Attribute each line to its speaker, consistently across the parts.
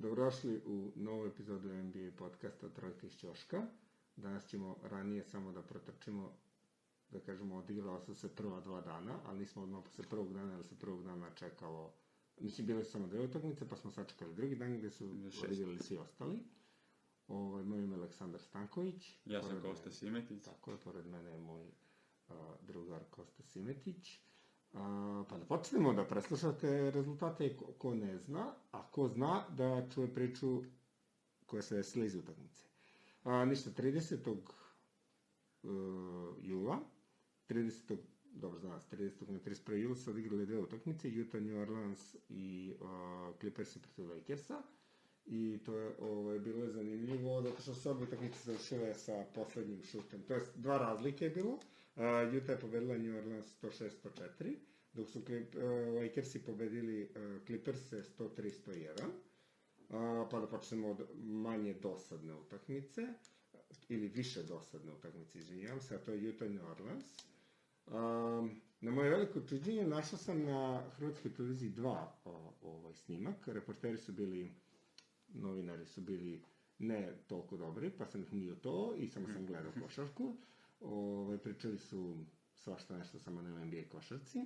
Speaker 1: Dobrodošli u novu epizodu NBA podcasta Trojka iz Ćoška. Danas ćemo ranije samo da protrčimo, da kažemo, odigrala su se prva dva dana, ali nismo odmah posle prvog dana, jer se prvog dana čekalo, mislim, bile su samo dve utakmice, pa smo sačekali drugi dan gde su odigrali svi ostali. Ovaj, moj ime je Aleksandar Stanković.
Speaker 2: Ja sam Kosta Simetić.
Speaker 1: Tako je, pored mene je moj a, drugar Kosta Simetić. Pa da počnemo da preslušate rezultate ko, ne zna, a ko zna da čuje priču koja se desila iz utakmice. A, ništa, 30. Uh, jula, 30. dobro se, 30. na 31. jula su odigrali dve utakmice, Utah, New Orleans i uh, Clippersi protiv Lakersa. I to je ovaj, bilo zanimljivo, zato što su obe utakmice završile sa poslednjim šutem. To je dva razlike je bilo. Uh, Utah je pobedila New Orleans 106-104, dok su Clip, uh, Lakersi pobedili uh, Clippers 103-101. Uh, pa da počnemo od manje dosadne utakmice, ili više dosadne utakmice, izvinjavam se, a to je Utah New Orleans. Um, na moje veliko čuđenje našao sam na Hrvatskoj televiziji dva o, ovaj snimak. Reporteri su bili, novinari su bili ne toliko dobri, pa sam ih mio to i samo sam gledao košarku. Ovaj, pričali su svašta nešto samo na NBA košarci.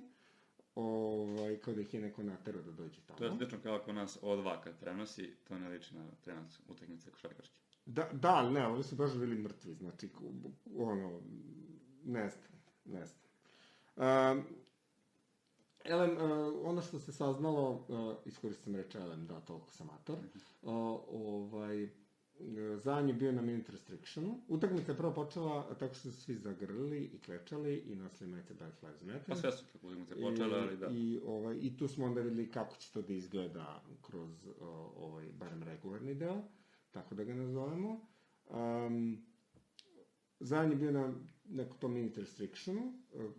Speaker 1: Ovaj, kao da ih je neko naterao da dođe tamo.
Speaker 2: To je slično kao ako nas O2 kad prenosi, to ne liči na prenos utakmice košarkaške.
Speaker 1: Da, da, ali ne, ovi su baš bili mrtvi, znači, ono, nestane, nestane. Um, Elem, uh, ono što se saznalo, uh, iskoristim reč Elem, da, toliko sam ator, uh, ovaj, uh, Zajan je bio na minute restrictionu. Utakmica je prvo počela tako što su svi zagrlili i klečali i nosili majice Black Lives Matter.
Speaker 2: Pa sve su kako utakmice počele, ali da.
Speaker 1: I, ovaj, I tu smo onda videli kako će to da izgleda kroz ovaj, barem regularni deo, tako da ga nazovemo. Um, Zajan je bio na nekom tom minute restrictionu uh,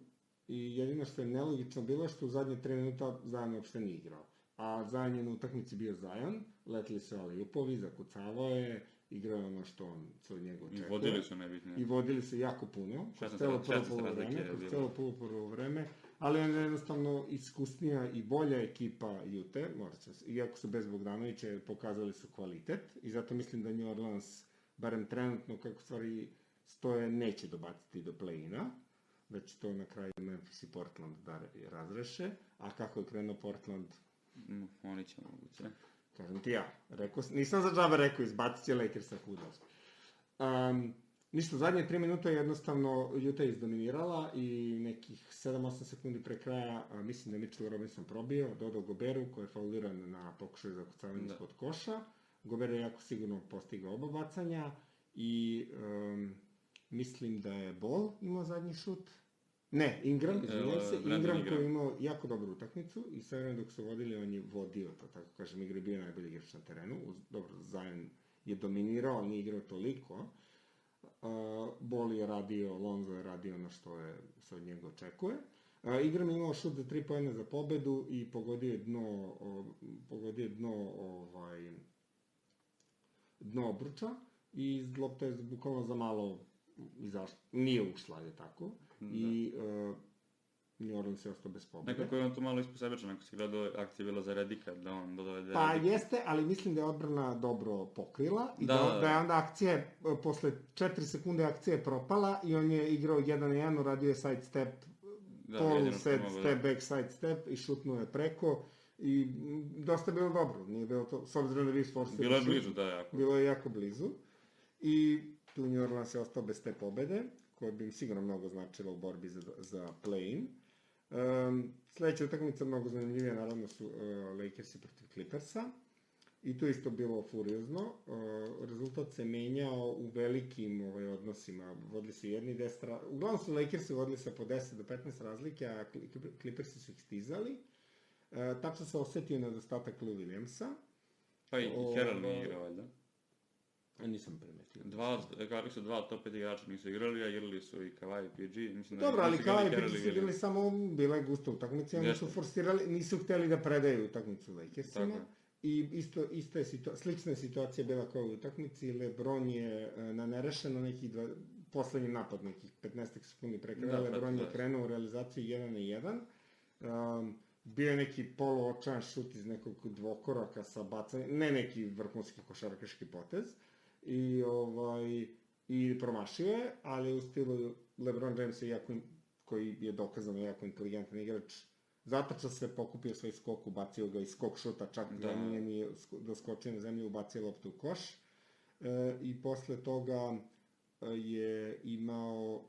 Speaker 1: i jedino što je nelogično bilo što u zadnje tri minuta Zajan uopšte nije igrao. A Zajan je na utakmici bio Zajan, letili su ali upovi, zakucavao je, igrao je ono što on, co od njega
Speaker 2: I
Speaker 1: očekuje.
Speaker 2: vodili su nebitne.
Speaker 1: I vodili se jako puno, kroz
Speaker 2: 16
Speaker 1: celo prvo
Speaker 2: 16
Speaker 1: polo
Speaker 2: razlike
Speaker 1: vreme,
Speaker 2: je
Speaker 1: kroz celo prvo vreme, ali on je jednostavno iskusnija i bolja ekipa Jute, se, iako su bez Bogdanovića, pokazali su kvalitet, i zato mislim da New Orleans, barem trenutno kako stvari stoje, neće dobaciti do play-ina, da će to na kraju Memphis i Portland da razreše, a kako je krenuo Portland,
Speaker 2: Mm, Oni će moguće.
Speaker 1: Kažem ti ja, rekao, sam- nisam za džabe rekao, izbacit će Lakersa kudos. Um, ništa, zadnje tri minuta je jednostavno Utah izdominirala i nekih 7-8 sekundi pre kraja, a, mislim da je Mitchell Robinson probio, dodao Goberu koji je fauliran na pokušaju za kucavanje
Speaker 2: Da.
Speaker 1: ispod koša. Gober je jako sigurno postigao oba bacanja i um, mislim da je Ball imao zadnji šut. Ne, Ingram, izvinjam se, Ingram
Speaker 2: Ingram.
Speaker 1: koji je imao jako dobru utakmicu i sve vreme dok su vodili, on je vodio to, tako kažem, igra je bio najbolji igrač na terenu. Uz, dobro, Zion je dominirao, ali nije igrao toliko. Uh, Bol je radio, Lonzo je radio ono što je, se od njega očekuje. Uh, Igram je imao šut za tri pojene za pobedu i pogodio je dno, o, pogodio je dno, ovaj, dno obruča i lopta je bukvalno za malo izašla, nije ušla, je tako. I uh, New Orleans je ostao bez pobede.
Speaker 2: Nekako je on tu malo ispod sebečan, ako si gledao akcija bila za Redika, da on dodove
Speaker 1: Pa
Speaker 2: Redika.
Speaker 1: jeste, ali mislim da je odbrana dobro pokrila i da,
Speaker 2: Da,
Speaker 1: da,
Speaker 2: da.
Speaker 1: da je onda akcija, e, posle 4 sekunde akcija je propala i on je igrao 1 na 1, uradio je side step,
Speaker 2: Da,
Speaker 1: polu set,
Speaker 2: mogu da-
Speaker 1: step back, side step i šutnuo je preko i dosta je bilo dobro, nije bilo to, s obzirom da vi isforsili.
Speaker 2: Bilo je blizu, da, jako.
Speaker 1: Bilo je jako blizu i tu New Orleans je ostao bez te pobede, koja bi im sigurno mnogo značila u borbi za, za play-in. Um, sledeća utakmica mnogo zanimljivija, naravno su uh, Lakersi protiv Clippersa. I to isto bilo furiozno. Uh, rezultat se menjao u velikim ovaj, odnosima. Vodili su jedni 10 ra... Uglavnom su Lakersi vodili sa po 10 do 15 razlike, a Cli- Clippersi su ih stizali. Uh, tačno se osetio nedostatak Lou Williamsa.
Speaker 2: Pa i, i Herald nije igrao, valjda.
Speaker 1: Nisam primetio.
Speaker 2: Dva, kako su dva top 5 igrača nisu igrali, a igrali su i Kawhi i PG. Mislim da
Speaker 1: Dobro, ali
Speaker 2: igrali
Speaker 1: i Piti su bili samo, bila je gusta utakmica, oni su forsirali, nisu hteli da predaju utakmicu Lakersima.
Speaker 2: Tako.
Speaker 1: I isto, ista je situa slična je situacija bila kao u utakmici, Lebron je e, na nerešeno nekih dva, poslednji napad nekih 15 sekundi pre kraja,
Speaker 2: Da,
Speaker 1: Lebron je
Speaker 2: da.
Speaker 1: krenuo u realizaciju 1 na 1. Um, bio je neki poluočajan šut iz nekog dvokoraka sa bacanjem, ne neki vrhunski košarkaški potez, i ovaj, i promašio je, ali u stilu LeBron James je jako, koji je dokazano jako inteligentan igrač, zatrčao se, pokupio svoj skok, ubacio ga iz skok šuta, čak da,
Speaker 2: Da.
Speaker 1: nije ni doskočio na zemlju, ubacio loptu u koš. E, I posle toga e, je imao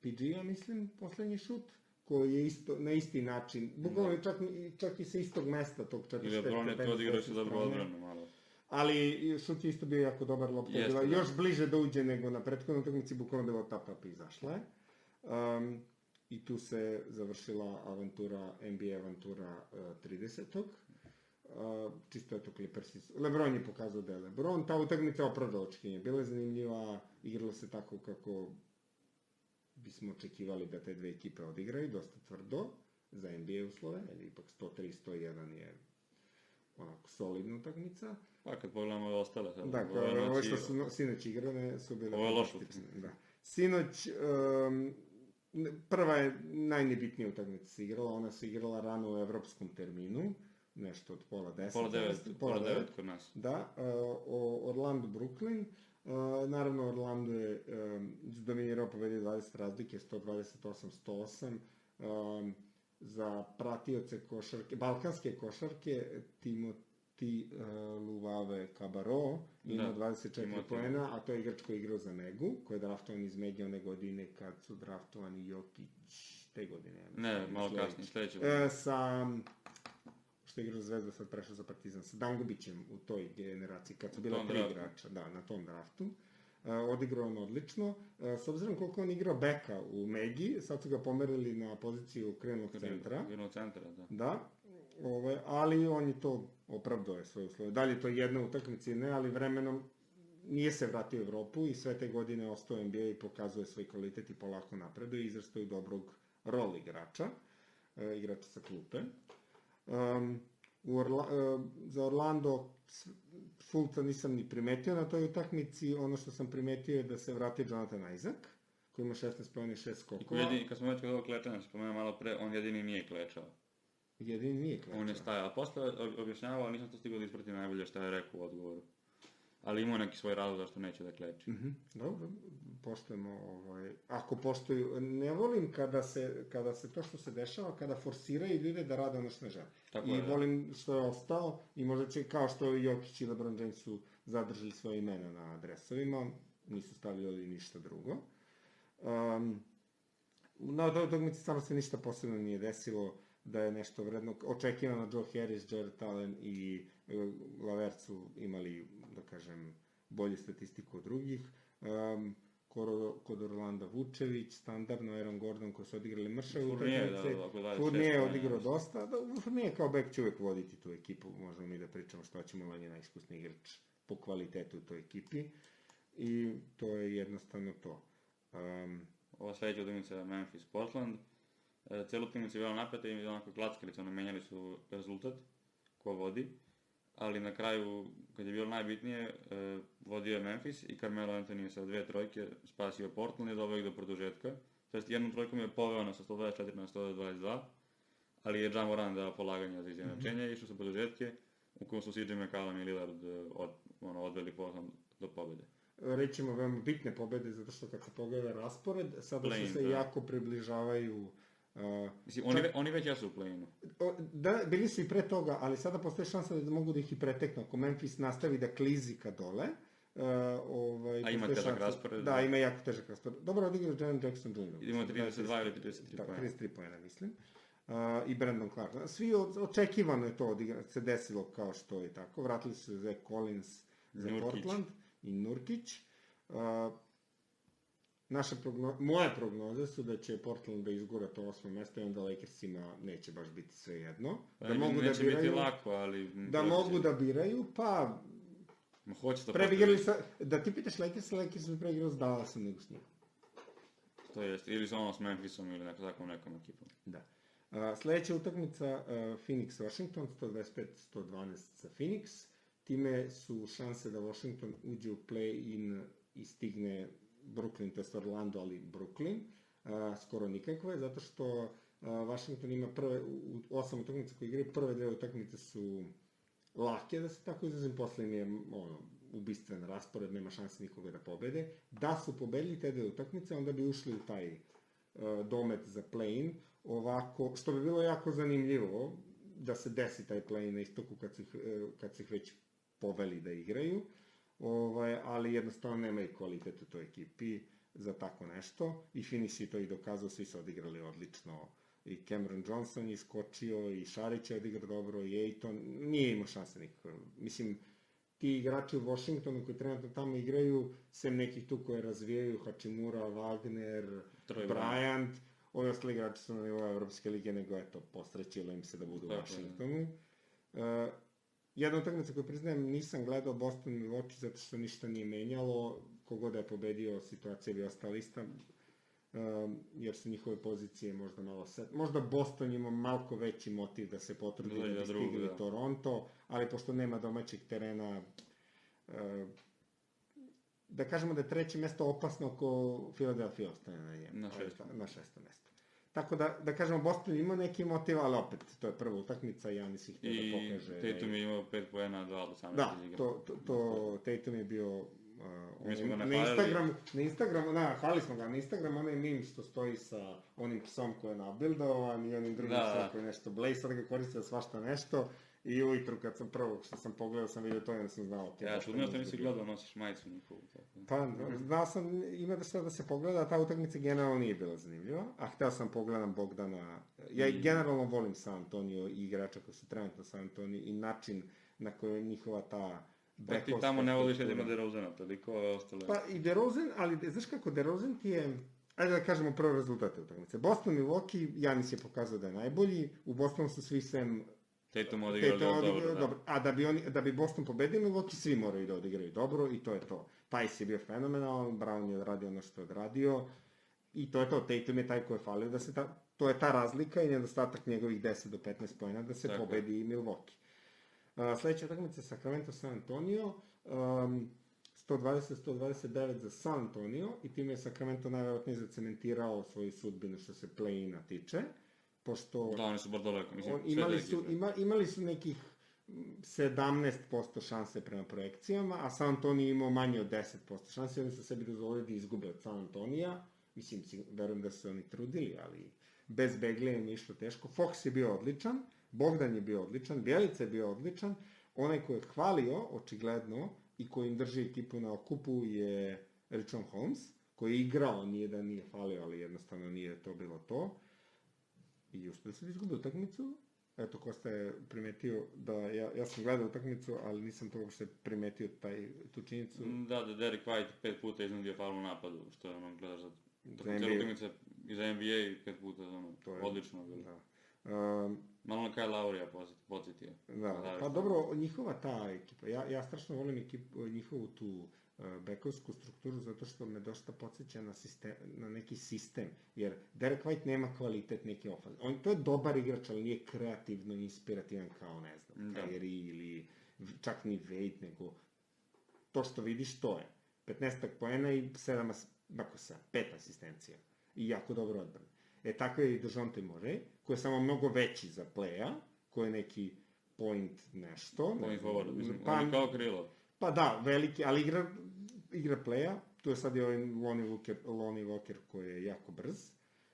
Speaker 1: PG-a, mislim, poslednji šut, koji je isto, na isti način, bukvalno čak, i- čak i sa istog mesta tog 45
Speaker 2: I LeBron je to odigrao
Speaker 1: s
Speaker 2: se
Speaker 1: desne
Speaker 2: dobro odbranu malo.
Speaker 1: Ali šut je isto bio jako dobar, lopta je
Speaker 2: Jeste,
Speaker 1: bila
Speaker 2: da.
Speaker 1: još bliže da uđe nego na prethodnoj utakmici, bukvalno bilo tap tap i izašla je. Um, I tu se završila avantura, NBA avantura uh, 30. Uh, čisto je to Clippersi. Lebron je pokazao da je Lebron. Ta utakmica je opravdala očekinje. Bila je zanimljiva, igralo se tako kako bismo očekivali da te dve ekipe odigraju, dosta tvrdo za NBA uslove, jer ipak 103-101 je onako solidna utakmica.
Speaker 2: Pa kad pogledamo ove ostale sad.
Speaker 1: Da,
Speaker 2: ove
Speaker 1: ove
Speaker 2: noći,
Speaker 1: što su no, sinoć igrane su bile
Speaker 2: Ovo je loš
Speaker 1: fantastične, Da. Sinoć, um, prva je najnebitnija utakmica se igrala, ona se igrala rano u evropskom terminu, nešto od pola deset.
Speaker 2: Pola devet,
Speaker 1: mislim,
Speaker 2: pola devet kod nas.
Speaker 1: Da, uh, o Orlando Brooklyn. Uh, naravno, Orlando je um, dominirao pobedi 20 razlike, 128-108. Um, za pratioce košarke, balkanske košarke, Timoti uh, Luvave Kabaro ima
Speaker 2: Da,
Speaker 1: 24
Speaker 2: Timoti.
Speaker 1: poena, a to je igrač koji je igrao za Megu, koji je draftovan iz Megi one godine kad su draftovani Jokić te godine. ja
Speaker 2: Ne,
Speaker 1: ili
Speaker 2: malo
Speaker 1: sledeće.
Speaker 2: kasnije, sledeće.
Speaker 1: E, sa što je igrao za Zvezdu, sad prešao za Partizan, sa Dangubićem u toj generaciji, kad su bila tri
Speaker 2: draftu.
Speaker 1: igrača, da, na tom draftu. E, odigrao on odlično. E, s obzirom koliko on igrao beka u Megi, sad su ga pomerili na poziciju krenog centra.
Speaker 2: Krenuo centra, da.
Speaker 1: Da, ovaj, ali on je to opravdao je svoje uslove. Dalje je to jedna utakmica ne, ali vremenom nije se vratio u Evropu i sve te godine ostao NBA i pokazuje svoj kvalitet i polako napreduje i izrastao u dobrog rol igrača, e, igrača sa klupe. Um, u Orla, e, za Orlando Fulca nisam ni primetio na toj utakmici, ono što sam primetio je da se vratio Jonathan Isaac, koji ima 16 pojene i 6
Speaker 2: I ko
Speaker 1: skokova.
Speaker 2: jedini, kad smo već kod ovog klečanja, spomenuo malo pre, on jedini nije klečao.
Speaker 1: Jedini nije klečao.
Speaker 2: On je stajao, a posle ob- objašnjavao, nisam to stigao da ispratim najbolje šta je rekao u odgovoru. Ali imao neki svoj razlog zašto neće da kleči.
Speaker 1: Mhm, dobro, poštujemo, ovaj, ako poštuju, ne volim kada se, kada se to što se dešava, kada forsiraju ljude da rade ono što ne žele.
Speaker 2: Tako
Speaker 1: I
Speaker 2: je, da.
Speaker 1: volim što je ostao i možda će, kao što i Jokić i LeBron James su zadržali svoje imena na adresovima, nisu stavljali ništa drugo. Um, na toj utakmici stvarno se ništa posebno nije desilo da je nešto vredno. Očekivano Joe Harris, Jared Allen i e, Lavert su imali, da kažem, bolju statistiku od drugih. Um, kod, Orlanda Vučević, standardno Aaron Gordon koji su odigrali mršave
Speaker 2: da,
Speaker 1: utakmice.
Speaker 2: da, oko 26
Speaker 1: Fournier je odigrao dosta. Da, Fournier kao bek će uvek voditi tu ekipu, možemo mi da pričamo što ćemo, on je najiskusniji igrač po kvalitetu u toj ekipi. I to je jednostavno to. Um,
Speaker 2: Ova sledeća utakmica je Memphis Portland. E, celu utakmicu je bila napeta i onako klackalica, ono menjali su rezultat, ko vodi. Ali na kraju, kad je bilo najbitnije, e, vodio je Memphis i Carmelo Anthony je sa dve trojke spasio Portland i doveo ih do produžetka. To jest jednom trojkom je poveo na sa 124 na 122, ali je Ja Morant dao polaganje za izjednačenje i išao sa produžetke, u kojem su CJ McCallum i Lillard e, od, ono, odveli Portland do pobede.
Speaker 1: rećemo veoma bitne pobede, zato što kad se pogleda raspored, sada
Speaker 2: Play-in,
Speaker 1: su se
Speaker 2: da.
Speaker 1: jako približavaju Uh,
Speaker 2: Mislim, oni, ve, oni već jesu u play-inu.
Speaker 1: da, bili su i pre toga, ali sada postoje šansa da mogu da ih i preteknu. Ako Memphis nastavi da klizi ka dole, uh, ovaj,
Speaker 2: A ima težak
Speaker 1: šansa-
Speaker 2: raspored,
Speaker 1: Da,
Speaker 2: da.
Speaker 1: ima jako težak raspored. Dobro odigrao Jaren Jackson Jr.
Speaker 2: Idemo
Speaker 1: Sa
Speaker 2: 32 ili 33
Speaker 1: da,
Speaker 2: poena.
Speaker 1: 33 poena, mislim. Uh, I Brandon Clark. Svi od, očekivano je to odigra, se desilo kao što je tako. Vratili su se Zach Collins za
Speaker 2: Nurkić.
Speaker 1: Portland i Nurkić. Uh, naše progno, moje prognoze su da će Portland da izgura to osmo mesto i onda Lakersima neće baš biti sve jedno. Da
Speaker 2: ne-
Speaker 1: mogu da biraju,
Speaker 2: biti lako, ali...
Speaker 1: da mogu da biraju, pa
Speaker 2: Ma hoće to
Speaker 1: prebigrali sa, da ti pitaš Lakers, Lakers bi preigrao s Dallasom nego s njim.
Speaker 2: To jest, ili sa ono s Memphisom ili neko takvom nekom ekipom.
Speaker 1: Da. A, sledeća utakmica uh, Phoenix Washington 125-112 za Phoenix. Time su šanse da Washington uđe u play-in i stigne Brooklyn, to jest Orlando, ali Brooklyn, uh, skoro nikakve, zato što Washington ima prve, u osam utakmica koje igraju, prve dve utakmice su lake, da se tako izrazim, posle im je ono, ubistven raspored, nema šanse nikoga da pobede. Da su pobedili te dve utakmice, onda bi ušli u taj uh, domet za play-in, ovako, što bi bilo jako zanimljivo, da se desi taj play na istoku kad se, kad se već poveli da igraju, ovaj, ali jednostavno nema i kvalitet u toj ekipi za tako nešto i Finis je to i dokazao, svi su odigrali odlično i Cameron Johnson je iskočio i Šarić je odigrao dobro i Ejton, nije imao šanse nikako. Mislim, ti igrači u Washingtonu koji trenutno tamo igraju, sem nekih tu koje razvijaju, Hachimura, Wagner,
Speaker 2: Troy
Speaker 1: Bryant, ovi ostali igrači su na nivou Evropske lige, nego eto, posrećilo im se da budu u. Washingtonu. Uh, jedna utakmica koju priznajem nisam gledao Boston Milwaukee zato što ništa nije menjalo, kogod da je pobedio situacija bi ostala ista, um, jer su njihove pozicije možda malo set. Možda Boston ima malko veći motiv da se potrudi
Speaker 2: Da
Speaker 1: da, bi stigli
Speaker 2: da.
Speaker 1: Toronto, ali pošto nema domaćeg terena, uh, da kažemo da je treće mesto opasno ako Philadelphia ostane na njemu.
Speaker 2: Na
Speaker 1: To je
Speaker 2: šestom.
Speaker 1: ta- Na šestom mesto. Tako da, da kažemo, Boston ima neki motiv, ali opet, to je prva utakmica, Janis ih htio
Speaker 2: I
Speaker 1: da pokaže.
Speaker 2: Tatum je imao 5 poena, 2 od 18
Speaker 1: Da, to, to, to Tatum je bio... Uh,
Speaker 2: Mi smo ga
Speaker 1: na. Instagramu, na Instagramu, da, hvali smo ga, na Instagramu onaj meme što stoji sa onim psom koji je nabildovan i onim drugim
Speaker 2: Da,
Speaker 1: psom
Speaker 2: da.
Speaker 1: koji je nešto blej, sad ga koristio za svašta nešto i ujutru kad sam prvo što sam pogledao sam vidio to i onda sam znao.
Speaker 2: Ja, čudno što
Speaker 1: je
Speaker 2: nisi
Speaker 1: izgubio.
Speaker 2: gledao, nosiš majicu njihovu. Tako. da.
Speaker 1: Pa, znao sam, ima da sve da se pogleda, a ta utakmica generalno nije bila zanimljiva, a hteo sam pogledam Bogdana, ja i
Speaker 2: I-
Speaker 1: generalno volim San Antonio i igrača koji su trenutno San Antonio i način na koji je njihova ta
Speaker 2: Pa ti tamo ne voliš jedino DeRozana, toliko ove ostale...
Speaker 1: Pa i DeRozan, ali znaš kako, DeRozan ti je, ajde da kažemo prvo rezultate utakmice. Boston, Milwaukee, Janis je pokazao da je najbolji, u Bostonu su svi sem
Speaker 2: Tatum odigrao
Speaker 1: Tatum
Speaker 2: dobro,
Speaker 1: odigrao
Speaker 2: da.
Speaker 1: dobro. A da bi, oni, da bi Boston pobedio Milwaukee, svi moraju da odigraju dobro i to je to. Tice je bio fenomenalan, Brown je odradio ono što je odradio i to je to. Tatum je taj ko je falio da se ta, to je ta razlika i nedostatak njegovih 10 do 15 pojena da se
Speaker 2: Tako
Speaker 1: pobedi Milwaukee. Uh, sledeća utakmica Sacramento San Antonio. Um, 120-129 za San Antonio i time je Sacramento najverovatnije zacementirao svoju sudbinu što se play-ina tiče, pošto
Speaker 2: Da, oni su bar daleko, mislim,
Speaker 1: on, imali, su, ima, imali su nekih mm, 17% šanse prema projekcijama, a San Antonio imao manje od 10% šanse oni su sebi dozvolili da izgube od San Antonija. Mislim, verujem da su oni trudili, ali bez im je išlo teško. Fox je bio odličan, Bogdan je bio odličan, Bjelica je bio odličan. Onaj ko je hvalio, očigledno, i koji im drži ekipu na okupu je Richon Holmes, koji je igrao, nije da nije falio, ali jednostavno nije to bilo to. I uspeli su da izgube utakmicu. Eto, Kosta je primetio da, ja, ja sam gledao utakmicu, ali nisam to uopšte primetio taj, tu činjenicu.
Speaker 2: Da, da Derek White pet puta iznudio faul u napadu, što je ono, gledaš za...
Speaker 1: Za
Speaker 2: Tako cijelu
Speaker 1: NBA.
Speaker 2: utakmicu i za NBA pet puta, ono,
Speaker 1: To je-
Speaker 2: odlično bilo.
Speaker 1: Da. Um,
Speaker 2: Malo na Kyle Laurija podsjetio.
Speaker 1: da, pa dobro, njihova ta ekipa, ja, ja strašno volim ekipu, njihovu tu bekovsku strukturu zato što me dosta podsjeća na, sistem, na neki sistem, jer Derek White nema kvalitet neki ofaz. On, to je dobar igrač, ali nije kreativno inspirativan kao, ne znam,
Speaker 2: Da.
Speaker 1: Kyrie ili čak ni Wade, nego to što vidiš, to je. 15 poena i 7, as- ako sam, 5 asistencija. I jako dobro odbrane. E, tako je i Dejounte Murray, koji je samo mnogo veći za playa, koji je neki point nešto. ne
Speaker 2: Point
Speaker 1: znam,
Speaker 2: forward, mislim,
Speaker 1: pa,
Speaker 2: on je kao krilo.
Speaker 1: pa da, veliki, ali igra, igra playa, tu je sad i ovaj Lonnie Walker, Lonnie Walker koji je jako brz.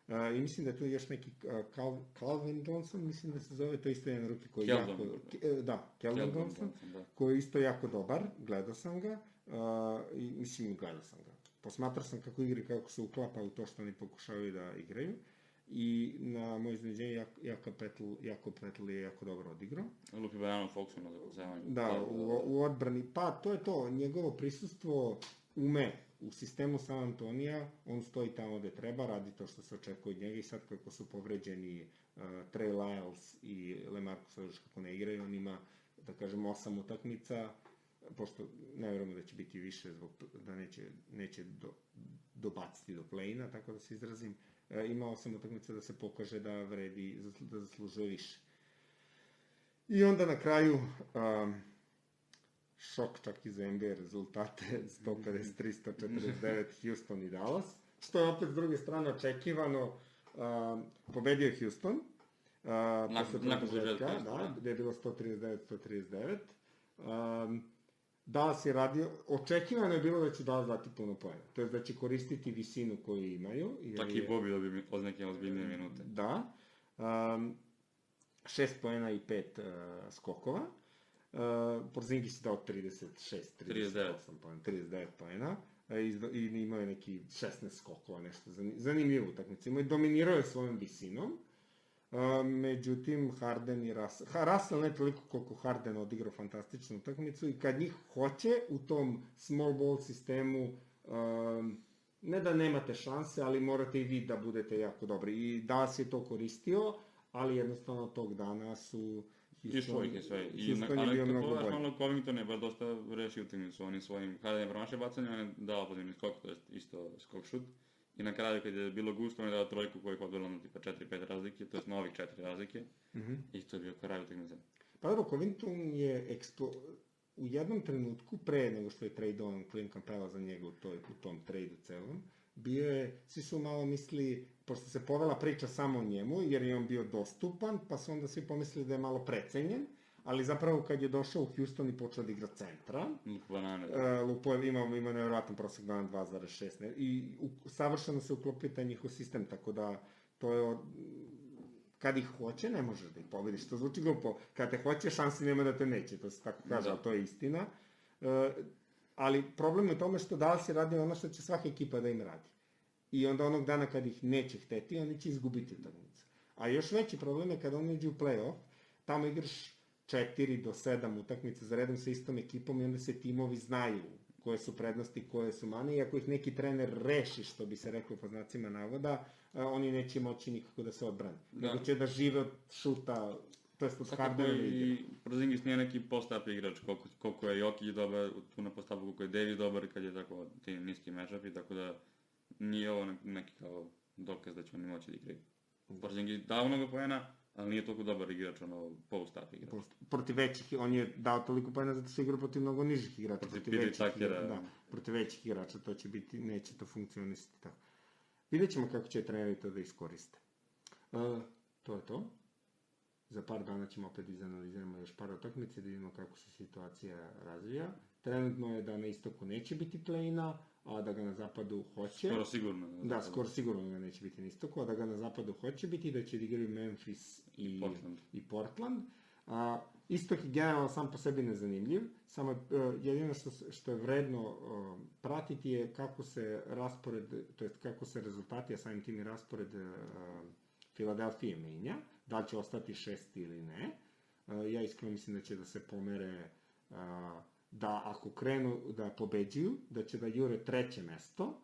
Speaker 1: Uh, I mislim da je tu još neki uh, Cal, Calvin Johnson, mislim da se zove, to je isto jedan ruki koji je jako... Ke- e, Da, Keldon Johnson
Speaker 2: Johnson, da.
Speaker 1: koji je isto jako dobar, gledao sam ga, uh, i mislim gledao sam ga. Posmatrao sam kako igra i kako se uklapa u to što oni pokušavaju da igraju. I na moje iznenađenje Jak, Jaka Petl, Jako Petl je jako dobro odigrao.
Speaker 2: Lupi Bajano Foxu na zakucavanju.
Speaker 1: Da, u, u odbrani, pa to je to, njegovo prisustvo ume u sistemu San Antonija, on stoji tamo gde treba, radi to što se očekuje od njega i sad kako su povređeni uh, Trey Lyles i Lemarcus Aldridge kako ne igraju, on ima, da kažem, osam utakmica, pošto ne vjerujemo da će biti više zbog da neće, neće do, dobaciti do play-ina, tako da se izrazim, uh, ima osam utakmica da se pokaže da vredi, zaslu- da zaslužuje više. I onda na kraju, um, šok čak i za NBA rezultate, 153-149 Houston i Dallas, što je opet s druge strane očekivano, Um, pobedio je Houston. Uh,
Speaker 2: Nakon-
Speaker 1: posle
Speaker 2: nakon
Speaker 1: da,
Speaker 2: da.
Speaker 1: gde je bilo 139-139. Um, Dallas je radio, očekivano je bilo da će Dallas dati puno pojena. To je da će koristiti visinu koju imaju. jer
Speaker 2: Čak i Bobby dobio mi- od neke ozbiljnije minute.
Speaker 1: Da. Um, šest pojena i pet uh, skokova. Uh, Porzingis je dao 36, 38 pojena, 39 pojena. Uh, i, I imao je neki 16 skokova, nešto zani- zanimljivo utakmicu. Imao je dominirao je svojom visinom. Uh, međutim, Harden i Russell, ha, Russell ne toliko koliko Harden odigrao fantastičnu utakmicu i kad njih hoće u tom small ball sistemu, um, ne da nemate šanse, ali morate i vi da budete jako dobri. I Dallas je to koristio, ali jednostavno tog dana su
Speaker 2: Išlo ih je sve. I na,
Speaker 1: Houston je
Speaker 2: ali
Speaker 1: bio mnogo bolji.
Speaker 2: Covington je baš dosta rešio utakmicu onim svojim, kada je promašio bacanje, on je dao pozivni skok, to je isto skok šut. I na kraju kad je bilo gusto, on je dao trojku koja je odvela na tipa 4-5 razlike, to je novih 4 razlike.
Speaker 1: Mhm.
Speaker 2: I to je bio kraj utakmice.
Speaker 1: Pa dobro, Covington je eksplo... u jednom trenutku, pre nego što je tradovan Clint Capella za njega u, toj, u tom tradu celom, bio je, svi su malo mislili, pošto se povela priča samo o njemu, jer je on bio dostupan, pa su onda svi pomislili da je malo precenjen, ali zapravo kad je došao u Houston i počeo da igra centra,
Speaker 2: banane.
Speaker 1: Uh, Lupo je imao, ima nevjerojatan prosek dana 2,6 ne? i u, savršeno se uklopio taj njihov sistem, tako da to je od, kad ih hoće, ne možeš da ih pobediš, to zvuči glupo, kad te hoće, šansi nema da te neće, to se tako kaže,
Speaker 2: Da.
Speaker 1: to je istina. Uh, ali problem je u tome što Dallas je radio ono što će svaka ekipa da im radi. I onda onog dana kad ih neće hteti, oni će izgubiti utakmicu. A još veći problem je kada oni uđu u play-off, tamo igraš 4 do 7 utakmica za redom sa istom ekipom i onda se timovi znaju koje su prednosti, koje su mane, i ako ih neki trener reši, što bi se reklo po znacima navoda, a, oni neće moći nikako da se odbrane.
Speaker 2: Da.
Speaker 1: Nego će da žive od šuta, to jest od igre.
Speaker 2: i Porzingis nije neki post-up igrač, koliko, koliko je Jokić dobar, tu na post-upu koliko je Davis dobar kad je tako ti niski matchupi, tako da nije ovo ne- neki kao dokaz da će oni moći da igraju. Porzingis dao mnogo poena, ali nije toliko dobar igrač, ono, post-up igrač.
Speaker 1: Protiv većih, on je dao toliko pojena zato što igra protiv mnogo nižih igrača,
Speaker 2: Protiv
Speaker 1: protiv, većih
Speaker 2: Takera,
Speaker 1: igrača, da,
Speaker 2: da.
Speaker 1: protiv većih igrača to će biti, neće to funkcionisati tako. Vidjet ćemo kako će treneri to da iskoriste. Uh, to je to. Za par dana ćemo opet izanaliziramo još par utakmice da vidimo kako se situacija razvija. Trenutno je da na istoku neće biti play-ina, a da ga na zapadu hoće.
Speaker 2: Skoro sigurno.
Speaker 1: Da, skoro sigurno ga neće biti na istoku, a da ga na zapadu hoće biti, da će da igraju Memphis i,
Speaker 2: I Portland.
Speaker 1: i Portland. A, istok je generalno sam po sebi nezanimljiv, samo uh, jedino što, što je vredno uh, pratiti je kako se raspored, to jest kako se rezultati, a samim tim i raspored uh, Filadelfije menja, da li će ostati šesti ili ne. Uh, ja iskreno mislim da će da se pomere uh, da ako krenu da pobeđuju, da će da jure treće mesto,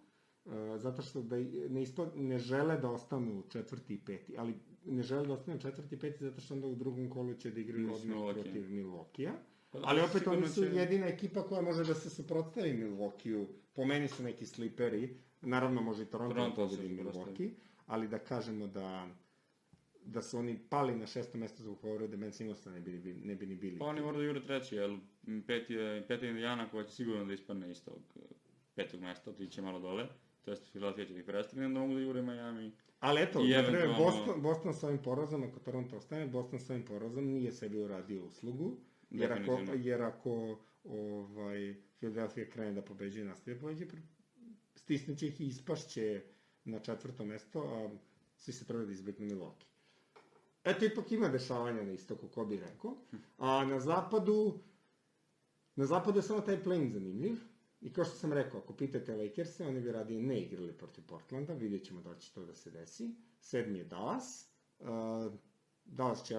Speaker 1: Uh, zato što da ne, isto, ne žele da ostanu četvrti i peti, ali ne žele da ostanu četvrti i peti zato što onda u drugom kolu će da igraju odmah protiv Milwaukee-a.
Speaker 2: Pa da,
Speaker 1: Ali opet oni su
Speaker 2: će-
Speaker 1: jedina ekipa koja može da se suprotstavi Milwaukee-u. Po meni su neki sliperi, naravno može i Toronto, da
Speaker 2: Toronto se
Speaker 1: pobedi. Milwaukee, ali da kažemo da da su oni pali na šesto mesto zbog povrede Ben Simonsa ne bi, ne bi ni bili.
Speaker 2: Pa oni moraju da jure treći, jer peti je, peti je Indijana koja će sigurno da ispadne iz tog eh, petog mesta, otiće malo dole. To jest Philadelphia će ih prestigne, onda mogu da jure Miami.
Speaker 1: Ali eto,
Speaker 2: I
Speaker 1: na primjer,
Speaker 2: eventualno-
Speaker 1: Boston, Boston s ovim porazom, ako Toronto ostane, Boston s ovim porazom nije sebi uradio uslugu, jer ako, jer ako ovaj, Philadelphia krene da pobeđuje i nastavi pobeđuje, stisnuće ih i ispašće na četvrto mesto, a svi se treba da izbjegnu Milwaukee. Eto, ipak ima dešavanja na istoku, ko bi rekao. A na zapadu, na zapadu je samo taj play zanimljiv. I kao što sam rekao, ako pitate Lakers-e, oni bi radije ne igrali protiv Portlanda, vidjet ćemo da će to da se desi. Sedmi je Dallas. Uh, Dallas će,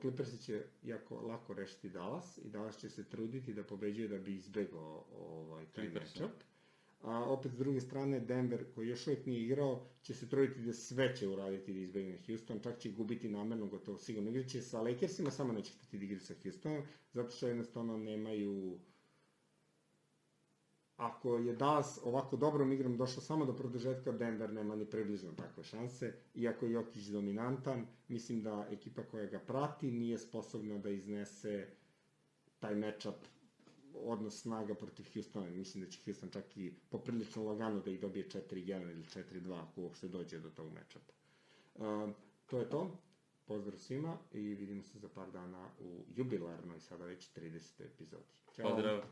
Speaker 1: Clippersi će jako lako rešiti Dallas i Dallas će se truditi da pobeđuje da bi izbegao ovaj, taj matchup. A opet s druge strane Denver koji još uvijek nije igrao će se truditi da sve će uraditi da izbegne Houston, čak će gubiti namerno gotovo sigurno. Igraće sa Lakersima, samo neće hteti da igra sa Houstonom, zato što jednostavno nemaju ako je Dallas ovako dobrom igrom došao samo do produžetka, Denver nema ni približno takve šanse. Iako je Jokić dominantan, mislim da ekipa koja ga prati nije sposobna da iznese taj matchup odnos snaga protiv Houstona. Mislim da će Houston čak i poprilično lagano da ih dobije 4-1 ili 4-2 ako uopšte dođe do tog matchupa. Um, to je to. Pozdrav svima i vidimo se za par dana u jubilarnoj, sada već 30. epizodi. Ćao.
Speaker 2: Pozdrav!